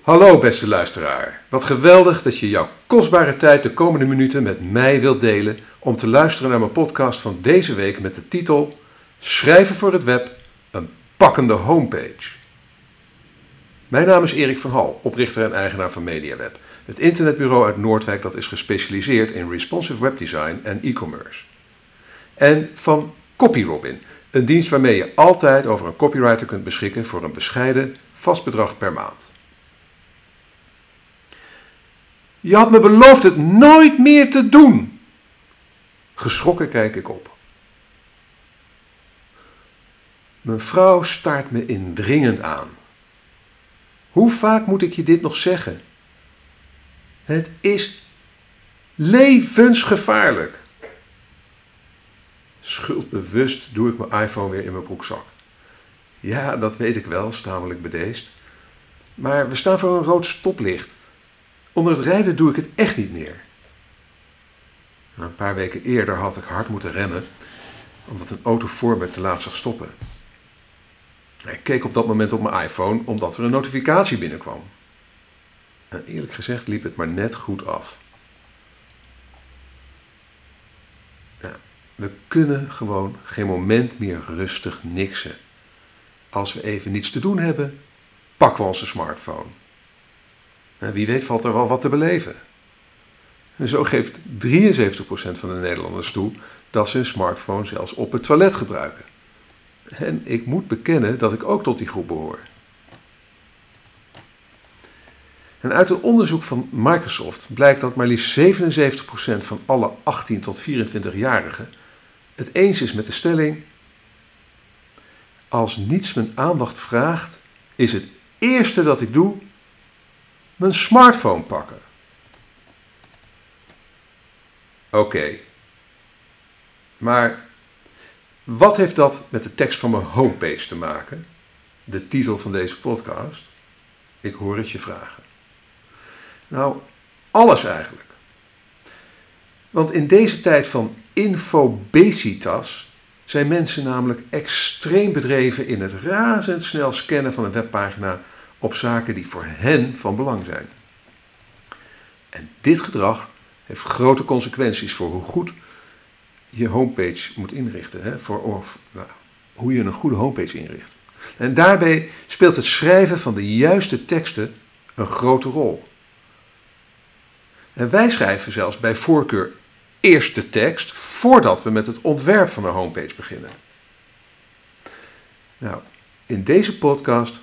Hallo beste luisteraar. Wat geweldig dat je jouw kostbare tijd de komende minuten met mij wilt delen om te luisteren naar mijn podcast van deze week met de titel Schrijven voor het web, een pakkende homepage. Mijn naam is Erik van Hal, oprichter en eigenaar van MediaWeb, het internetbureau uit Noordwijk dat is gespecialiseerd in responsive webdesign en e-commerce. En van CopyRobin, een dienst waarmee je altijd over een copywriter kunt beschikken voor een bescheiden vast bedrag per maand. Je had me beloofd het nooit meer te doen. Geschrokken kijk ik op. Mijn vrouw staart me indringend aan. Hoe vaak moet ik je dit nog zeggen? Het is levensgevaarlijk. Schuldbewust doe ik mijn iPhone weer in mijn broekzak. Ja, dat weet ik wel, stamelijk bedeesd. Maar we staan voor een rood stoplicht. Onder het rijden doe ik het echt niet meer. Een paar weken eerder had ik hard moeten remmen, omdat een auto voor me te laat zag stoppen. Ik keek op dat moment op mijn iPhone omdat er een notificatie binnenkwam. En eerlijk gezegd liep het maar net goed af. We kunnen gewoon geen moment meer rustig niksen. Als we even niets te doen hebben, pakken we onze smartphone. Wie weet valt er wel wat te beleven. En zo geeft 73% van de Nederlanders toe dat ze een smartphone zelfs op het toilet gebruiken. En ik moet bekennen dat ik ook tot die groep behoor. En uit een onderzoek van Microsoft blijkt dat maar liefst 77% van alle 18 tot 24-jarigen het eens is met de stelling: Als niets mijn aandacht vraagt, is het eerste dat ik doe mijn smartphone pakken. Oké. Maar wat heeft dat met de tekst van mijn homepage te maken? De titel van deze podcast? Ik hoor het je vragen. Nou, alles eigenlijk. Want in deze tijd van infobesitas zijn mensen namelijk extreem bedreven in het razendsnel scannen van een webpagina op zaken die voor hen van belang zijn. En dit gedrag heeft grote consequenties voor hoe goed je homepage moet inrichten. Hè? Voor, of, hoe je een goede homepage inricht. En daarbij speelt het schrijven van de juiste teksten een grote rol. En wij schrijven zelfs bij voorkeur eerst de tekst voordat we met het ontwerp van een homepage beginnen. Nou, in deze podcast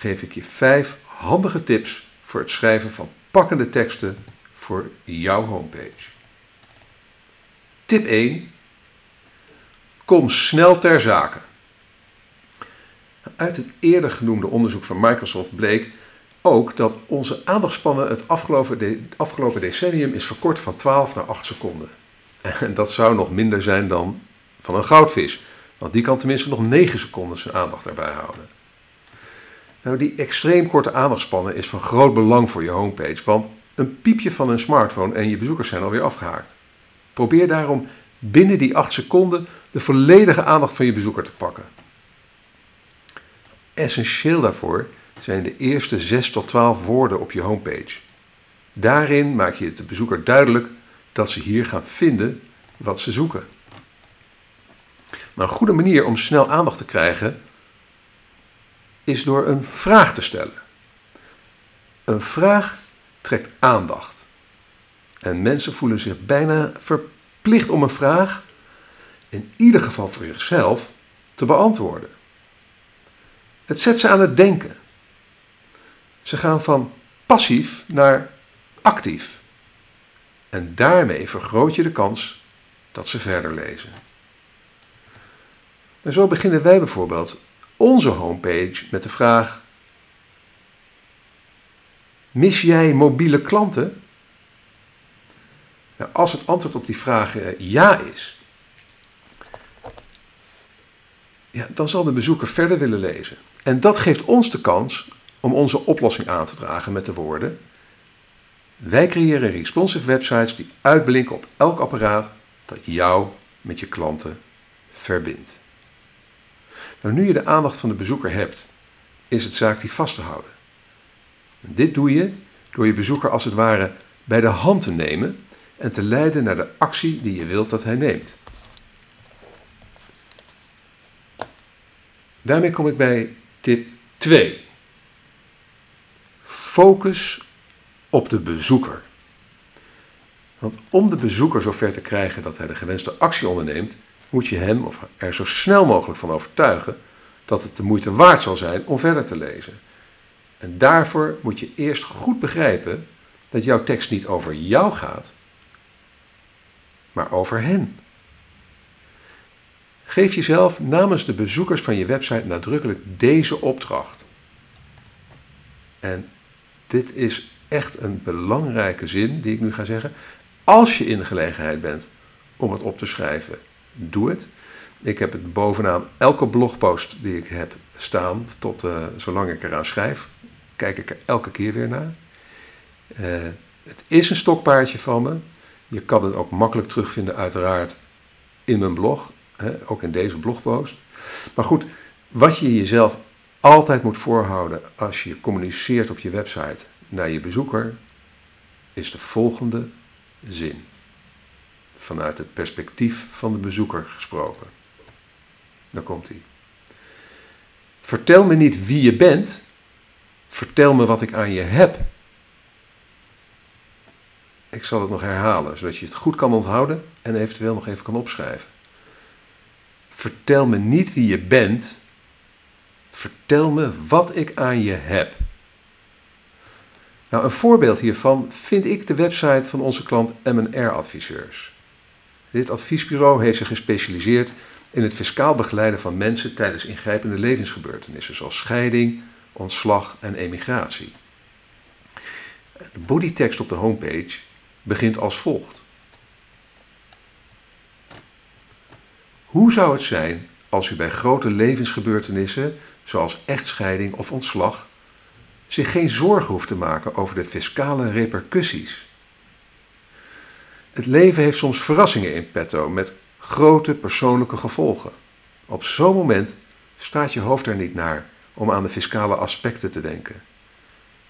geef ik je vijf handige tips voor het schrijven van pakkende teksten voor jouw homepage. Tip 1. Kom snel ter zake. Uit het eerder genoemde onderzoek van Microsoft bleek ook dat onze aandachtspannen het afgelopen, afgelopen decennium is verkort van 12 naar 8 seconden. En dat zou nog minder zijn dan van een goudvis, want die kan tenminste nog 9 seconden zijn aandacht erbij houden. Nou, die extreem korte aandachtspannen is van groot belang voor je homepage, want een piepje van een smartphone en je bezoekers zijn alweer afgehaakt. Probeer daarom binnen die 8 seconden de volledige aandacht van je bezoeker te pakken. Essentieel daarvoor zijn de eerste 6 tot 12 woorden op je homepage. Daarin maak je het de bezoeker duidelijk dat ze hier gaan vinden wat ze zoeken. Nou, een goede manier om snel aandacht te krijgen is door een vraag te stellen. Een vraag trekt aandacht. En mensen voelen zich bijna verplicht om een vraag, in ieder geval voor zichzelf, te beantwoorden. Het zet ze aan het denken. Ze gaan van passief naar actief. En daarmee vergroot je de kans dat ze verder lezen. En zo beginnen wij bijvoorbeeld onze homepage met de vraag: Mis jij mobiele klanten? Nou, als het antwoord op die vraag eh, ja is, ja, dan zal de bezoeker verder willen lezen. En dat geeft ons de kans om onze oplossing aan te dragen met de woorden: Wij creëren responsive websites die uitblinken op elk apparaat dat jou met je klanten verbindt. Nou, nu je de aandacht van de bezoeker hebt, is het zaak die vast te houden. Dit doe je door je bezoeker als het ware bij de hand te nemen en te leiden naar de actie die je wilt dat hij neemt. Daarmee kom ik bij tip 2. Focus op de bezoeker. Want om de bezoeker zover te krijgen dat hij de gewenste actie onderneemt, moet je hem of er zo snel mogelijk van overtuigen dat het de moeite waard zal zijn om verder te lezen. En daarvoor moet je eerst goed begrijpen dat jouw tekst niet over jou gaat, maar over hen. Geef jezelf namens de bezoekers van je website nadrukkelijk deze opdracht. En dit is echt een belangrijke zin die ik nu ga zeggen. Als je in de gelegenheid bent om het op te schrijven, doe het. Ik heb het bovenaan elke blogpost die ik heb staan, tot uh, zolang ik eraan schrijf, kijk ik er elke keer weer naar. Uh, het is een stokpaardje van me. Je kan het ook makkelijk terugvinden, uiteraard, in mijn blog, hè, ook in deze blogpost. Maar goed, wat je jezelf altijd moet voorhouden als je communiceert op je website naar je bezoeker, is de volgende zin. Vanuit het perspectief van de bezoeker gesproken. Daar komt hij. Vertel me niet wie je bent, vertel me wat ik aan je heb. Ik zal het nog herhalen, zodat je het goed kan onthouden en eventueel nog even kan opschrijven. Vertel me niet wie je bent, vertel me wat ik aan je heb. Nou, een voorbeeld hiervan vind ik de website van onze klant M&R Adviseurs. Dit adviesbureau heeft zich gespecialiseerd in het fiscaal begeleiden van mensen tijdens ingrijpende levensgebeurtenissen zoals scheiding, ontslag en emigratie. De bodytekst op de homepage begint als volgt. Hoe zou het zijn als u bij grote levensgebeurtenissen, zoals echtscheiding of ontslag, zich geen zorgen hoeft te maken over de fiscale repercussies? Het leven heeft soms verrassingen in petto met grote persoonlijke gevolgen. Op zo'n moment staat je hoofd er niet naar om aan de fiscale aspecten te denken.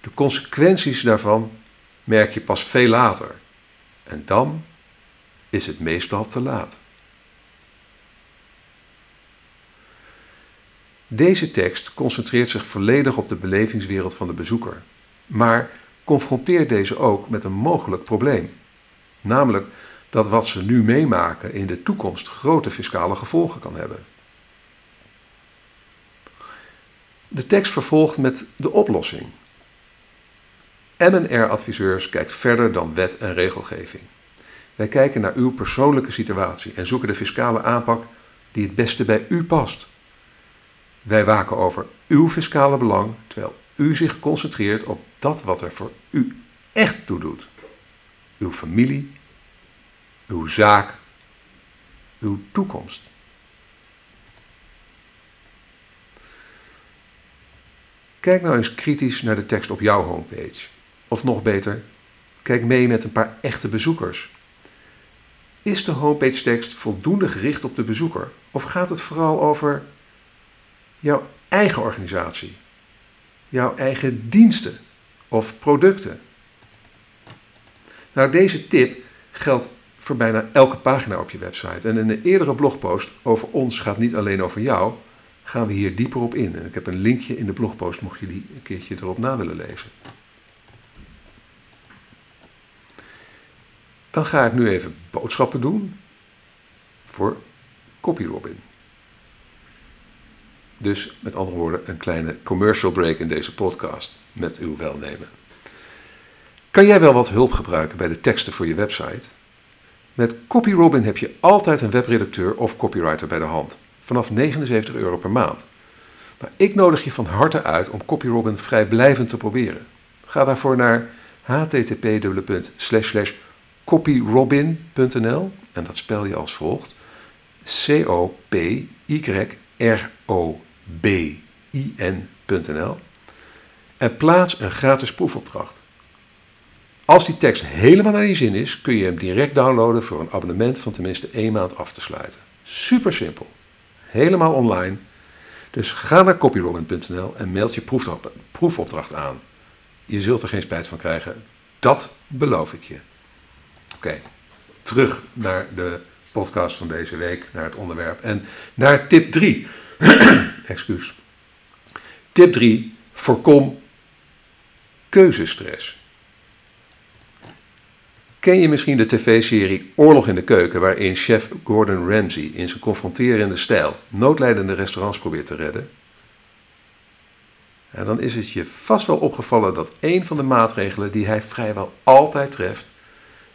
De consequenties daarvan merk je pas veel later. En dan is het meestal te laat. Deze tekst concentreert zich volledig op de belevingswereld van de bezoeker, maar confronteert deze ook met een mogelijk probleem. Namelijk dat wat ze nu meemaken in de toekomst grote fiscale gevolgen kan hebben. De tekst vervolgt met de oplossing. M&R-adviseurs kijkt verder dan wet en regelgeving. Wij kijken naar uw persoonlijke situatie en zoeken de fiscale aanpak die het beste bij u past. Wij waken over uw fiscale belang, terwijl u zich concentreert op dat wat er voor u echt toe doet. Uw familie, uw zaak, uw toekomst. Kijk nou eens kritisch naar de tekst op jouw homepage. Of nog beter, kijk mee met een paar echte bezoekers. Is de homepage tekst voldoende gericht op de bezoeker? Of gaat het vooral over jouw eigen organisatie, jouw eigen diensten of producten? Nou, deze tip geldt voor bijna elke pagina op je website. En in een eerdere blogpost over ons gaat niet alleen over jou, gaan we hier dieper op in. En ik heb een linkje in de blogpost, mocht je die een keertje erop na willen lezen. Dan ga ik nu even boodschappen doen voor CopyRobin. Dus met andere woorden, een kleine commercial break in deze podcast met uw welnemen. Kan jij wel wat hulp gebruiken bij de teksten voor je website? Met CopyRobin heb je altijd een webredacteur of copywriter bij de hand, vanaf 79 euro per maand. Maar ik nodig je van harte uit om CopyRobin vrijblijvend te proberen. Ga daarvoor naar http://copyrobin.nl en dat spel je als volgt: C-O-P-Y-R-O-B-I-N.nl en plaats een gratis proefopdracht. Als die tekst helemaal naar je zin is, kun je hem direct downloaden voor een abonnement van tenminste één maand af te sluiten. Super simpel. Helemaal online. Dus ga naar copyrobin.nl en meld je proefopdracht aan. je zult er geen spijt van krijgen. Dat beloof ik je. Oké, terug naar de podcast van deze week, naar het onderwerp. En naar tip 3. Excuus. Tip 3. Voorkom keuzestress. Ken je misschien de tv-serie Oorlog in de Keuken, waarin chef Gordon Ramsay in zijn confronterende stijl noodlijdende restaurants probeert te redden? En dan is het je vast wel opgevallen dat een van de maatregelen die hij vrijwel altijd treft,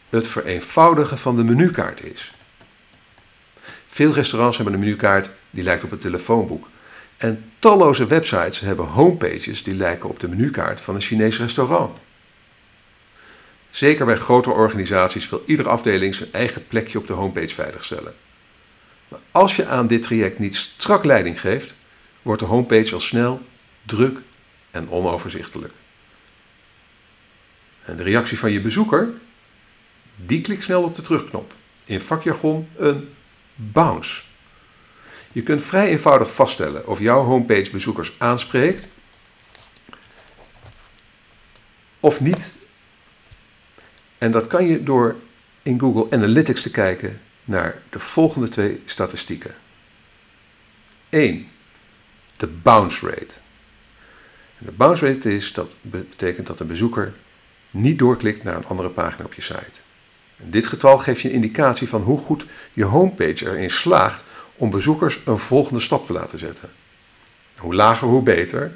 het vereenvoudigen van de menukaart is. Veel restaurants hebben een menukaart die lijkt op een telefoonboek. En talloze websites hebben homepages die lijken op de menukaart van een Chinees restaurant. Zeker bij grote organisaties wil iedere afdeling zijn eigen plekje op de homepage veiligstellen. Maar als je aan dit traject niet strak leiding geeft, wordt de homepage al snel druk en onoverzichtelijk. En de reactie van je bezoeker, die klikt snel op de terugknop. In vakjargon een bounce. Je kunt vrij eenvoudig vaststellen of jouw homepage bezoekers aanspreekt of niet. En dat kan je door in Google Analytics te kijken naar de volgende twee statistieken. 1. De bounce rate. De bounce rate is, dat betekent dat een bezoeker niet doorklikt naar een andere pagina op je site. En dit getal geeft je een indicatie van hoe goed je homepage erin slaagt om bezoekers een volgende stap te laten zetten. Hoe lager, hoe beter.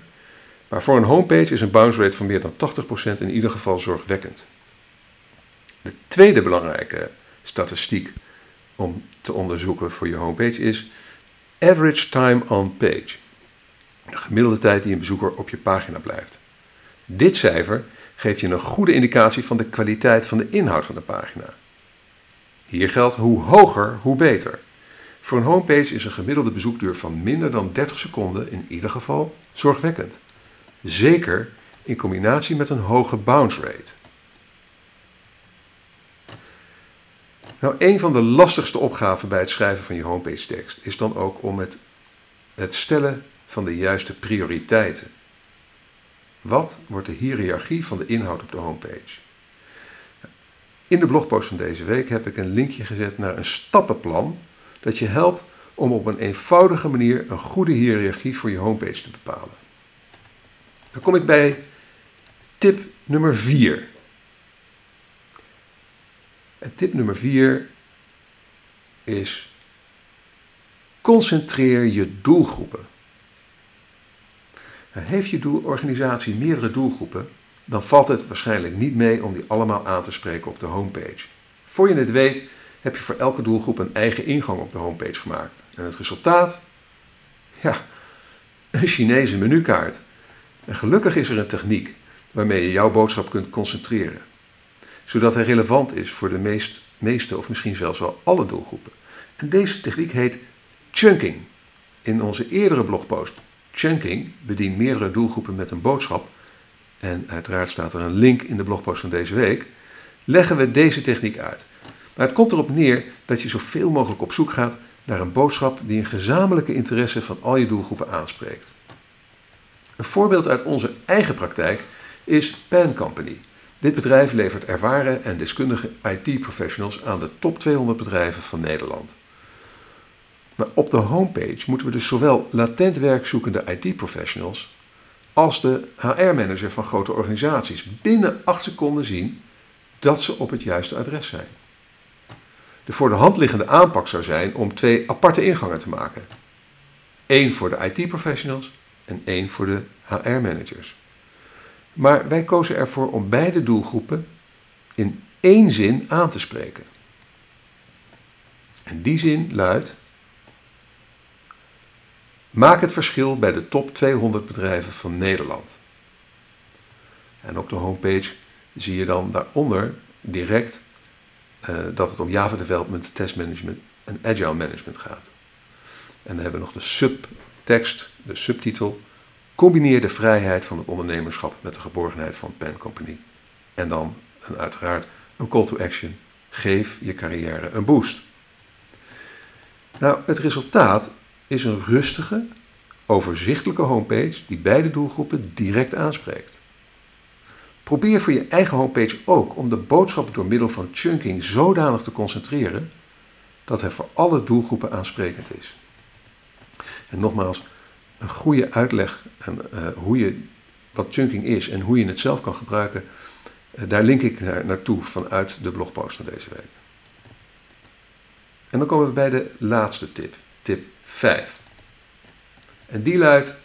Maar voor een homepage is een bounce rate van meer dan 80% in ieder geval zorgwekkend. De tweede belangrijke statistiek om te onderzoeken voor je homepage is average time on page. De gemiddelde tijd die een bezoeker op je pagina blijft. Dit cijfer geeft je een goede indicatie van de kwaliteit van de inhoud van de pagina. Hier geldt hoe hoger, hoe beter. Voor een homepage is een gemiddelde bezoekduur van minder dan 30 seconden in ieder geval zorgwekkend. Zeker in combinatie met een hoge bounce rate. Nou, een van de lastigste opgaven bij het schrijven van je homepage tekst is dan ook om het, het stellen van de juiste prioriteiten. Wat wordt de hiërarchie van de inhoud op de homepage? In de blogpost van deze week heb ik een linkje gezet naar een stappenplan dat je helpt om op een eenvoudige manier een goede hiërarchie voor je homepage te bepalen. Dan kom ik bij tip nummer 4. En tip nummer 4 is concentreer je doelgroepen. Heeft je organisatie meerdere doelgroepen, dan valt het waarschijnlijk niet mee om die allemaal aan te spreken op de homepage. Voor je het weet, heb je voor elke doelgroep een eigen ingang op de homepage gemaakt. En het resultaat? Ja, een Chinese menukaart. En gelukkig is er een techniek waarmee je jouw boodschap kunt concentreren. Zodat hij relevant is voor de meest, meeste of misschien zelfs wel alle doelgroepen. En deze techniek heet chunking. In onze eerdere blogpost Chunking bedient meerdere doelgroepen met een boodschap. En uiteraard staat er een link in de blogpost van deze week. Leggen we deze techniek uit. Maar het komt erop neer dat je zoveel mogelijk op zoek gaat naar een boodschap die een gezamenlijke interesse van al je doelgroepen aanspreekt. Een voorbeeld uit onze eigen praktijk is Pan Company. Dit bedrijf levert ervaren en deskundige IT-professionals aan de top 200 bedrijven van Nederland. Maar op de homepage moeten we dus zowel latent werkzoekende IT-professionals als de HR-manager van grote organisaties binnen 8 seconden zien dat ze op het juiste adres zijn. De voor de hand liggende aanpak zou zijn om twee aparte ingangen te maken. Eén voor de IT-professionals en één voor de HR-managers. Maar wij kozen ervoor om beide doelgroepen in één zin aan te spreken. En die zin luidt: Maak het verschil bij de top 200 bedrijven van Nederland. En op de homepage zie je dan daaronder direct uh, dat het om Java Development, Test Management en Agile Management gaat. En dan hebben we nog de subtekst, de subtitel. Combineer de vrijheid van het ondernemerschap met de geborgenheid van Pen Company. En dan een, uiteraard een call to action. Geef je carrière een boost. Nou, het resultaat is een rustige, overzichtelijke homepage die beide doelgroepen direct aanspreekt. Probeer voor je eigen homepage ook om de boodschap door middel van chunking zodanig te concentreren dat het voor alle doelgroepen aansprekend is. En nogmaals, een goede uitleg en, uh, hoe je, wat chunking is en hoe je het zelf kan gebruiken, uh, daar link ik naar, naartoe vanuit de blogpost van deze week. En dan komen we bij de laatste tip, tip 5. En die luidt: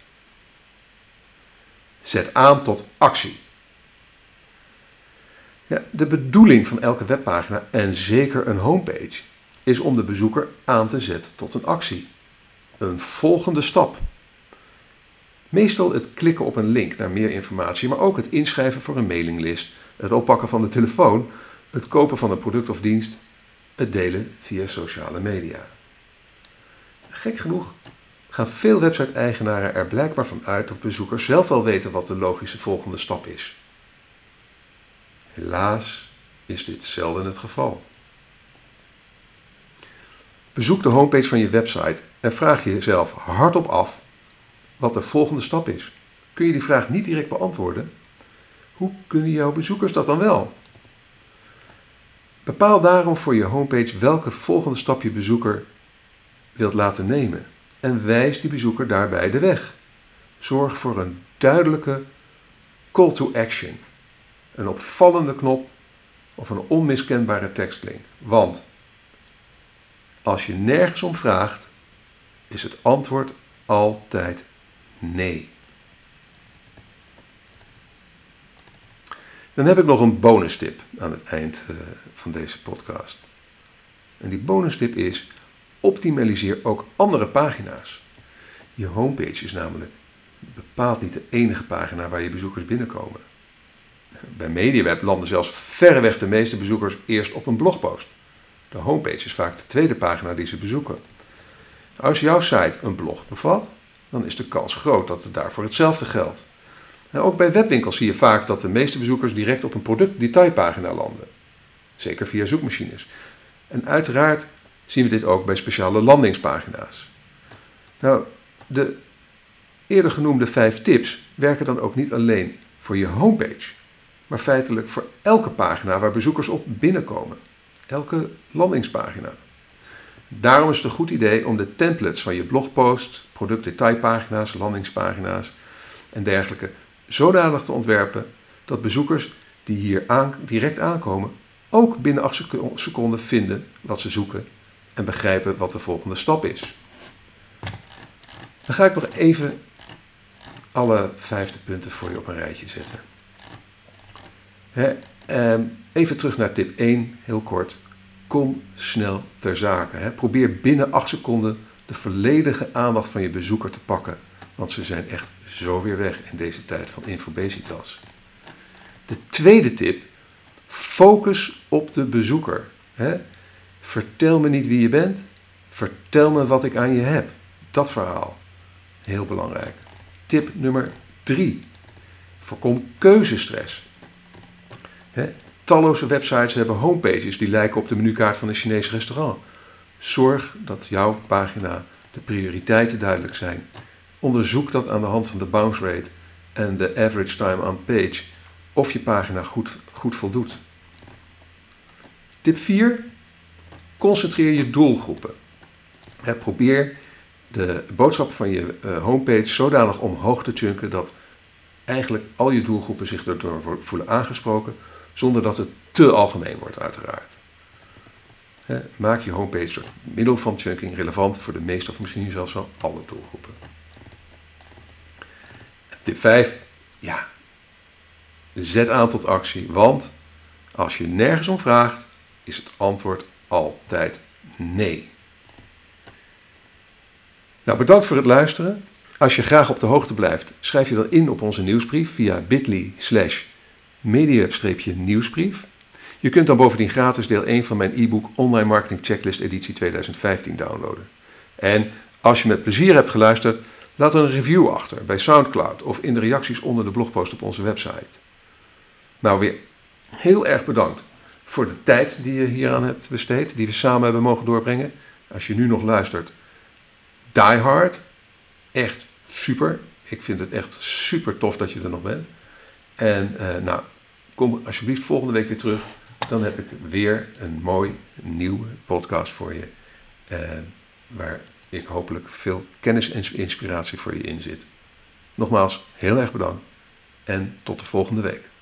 zet aan tot actie. Ja, de bedoeling van elke webpagina en zeker een homepage is om de bezoeker aan te zetten tot een actie. Een volgende stap. Meestal het klikken op een link naar meer informatie, maar ook het inschrijven voor een mailinglist, het oppakken van de telefoon, het kopen van een product of dienst, het delen via sociale media. Gek genoeg gaan veel website-eigenaren er blijkbaar van uit dat bezoekers zelf wel weten wat de logische volgende stap is. Helaas is dit zelden het geval. Bezoek de homepage van je website en vraag jezelf hardop af wat de volgende stap is. Kun je die vraag niet direct beantwoorden? Hoe kunnen jouw bezoekers dat dan wel? Bepaal daarom voor je homepage welke volgende stap je bezoeker wilt laten nemen en wijs die bezoeker daarbij de weg. Zorg voor een duidelijke call to action, een opvallende knop of een onmiskenbare tekstlink. Want als je nergens om vraagt, is het antwoord altijd nee. Dan heb ik nog een bonus tip aan het eind eh, van deze podcast. En die bonus tip is: optimaliseer ook andere pagina's. Je homepage is namelijk bepaald niet de enige pagina waar je bezoekers binnenkomen. Bij MediaWeb landen zelfs verreweg de meeste bezoekers eerst op een blogpost. De homepage is vaak de tweede pagina die ze bezoeken. Als jouw site een blog bevat, dan is de kans groot dat het daarvoor hetzelfde geldt. En ook bij webwinkels zie je vaak dat de meeste bezoekers direct op een productdetailpagina landen. Zeker via zoekmachines. En uiteraard zien we dit ook bij speciale landingspagina's. Nou, de eerder genoemde vijf tips werken dan ook niet alleen voor je homepage, maar feitelijk voor elke pagina waar bezoekers op binnenkomen. Elke landingspagina. Daarom is het een goed idee om de templates van je blogpost, productdetailpagina's, landingspagina's en dergelijke zodanig te ontwerpen dat bezoekers die hier direct aankomen ook binnen 8 seconden vinden wat ze zoeken en begrijpen wat de volgende stap is. Dan ga ik nog even alle vijfde punten voor je op een rijtje zetten. Ehm, even terug naar tip 1, heel kort. Kom snel ter zake. Probeer binnen 8 seconden de volledige aandacht van je bezoeker te pakken, want ze zijn echt zo weer weg in deze tijd van infobesitas. De tweede tip, focus op de bezoeker. Vertel me niet wie je bent, vertel me wat ik aan je heb. Dat verhaal, heel belangrijk. Tip nummer drie, voorkom keuzestress. Talloze websites hebben homepages die lijken op de menukaart van een Chinees restaurant. Zorg dat jouw pagina de prioriteiten duidelijk zijn. Onderzoek dat aan de hand van de bounce rate en de average time on page of je pagina goed, goed voldoet. Tip 4. Concentreer je doelgroepen. probeer de boodschap van je uh, homepage zodanig omhoog te chunken dat eigenlijk al je doelgroepen zich erdoor voelen aangesproken, zonder dat het te algemeen wordt, uiteraard. maak je homepage door middel van chunking relevant voor de meeste of misschien zelfs wel alle doelgroepen. Tip 5. Ja, zet aan tot actie, want als je nergens om vraagt, is het antwoord altijd nee. Nou, bedankt voor het luisteren. Als je graag op de hoogte blijft, schrijf je dan in op onze nieuwsbrief via bit.ly slash nieuwsbrief. Je kunt dan bovendien gratis deel 1 van mijn e-book Online Marketing Checklist editie 2015 downloaden. En als je met plezier hebt geluisterd, laat een review achter bij SoundCloud of in de reacties onder de blogpost op onze website. Nou, weer heel erg bedankt voor de tijd die je hieraan hebt besteed, die we samen hebben mogen doorbrengen. Als je nu nog luistert, die hard. Echt super. Ik vind het echt super tof dat je er nog bent. En uh, nou, kom alsjeblieft volgende week weer terug. Dan heb ik weer een mooi nieuwe podcast voor je. Eh, waar ik hopelijk veel kennis en inspiratie voor je in zit. Nogmaals, heel erg bedankt en tot de volgende week.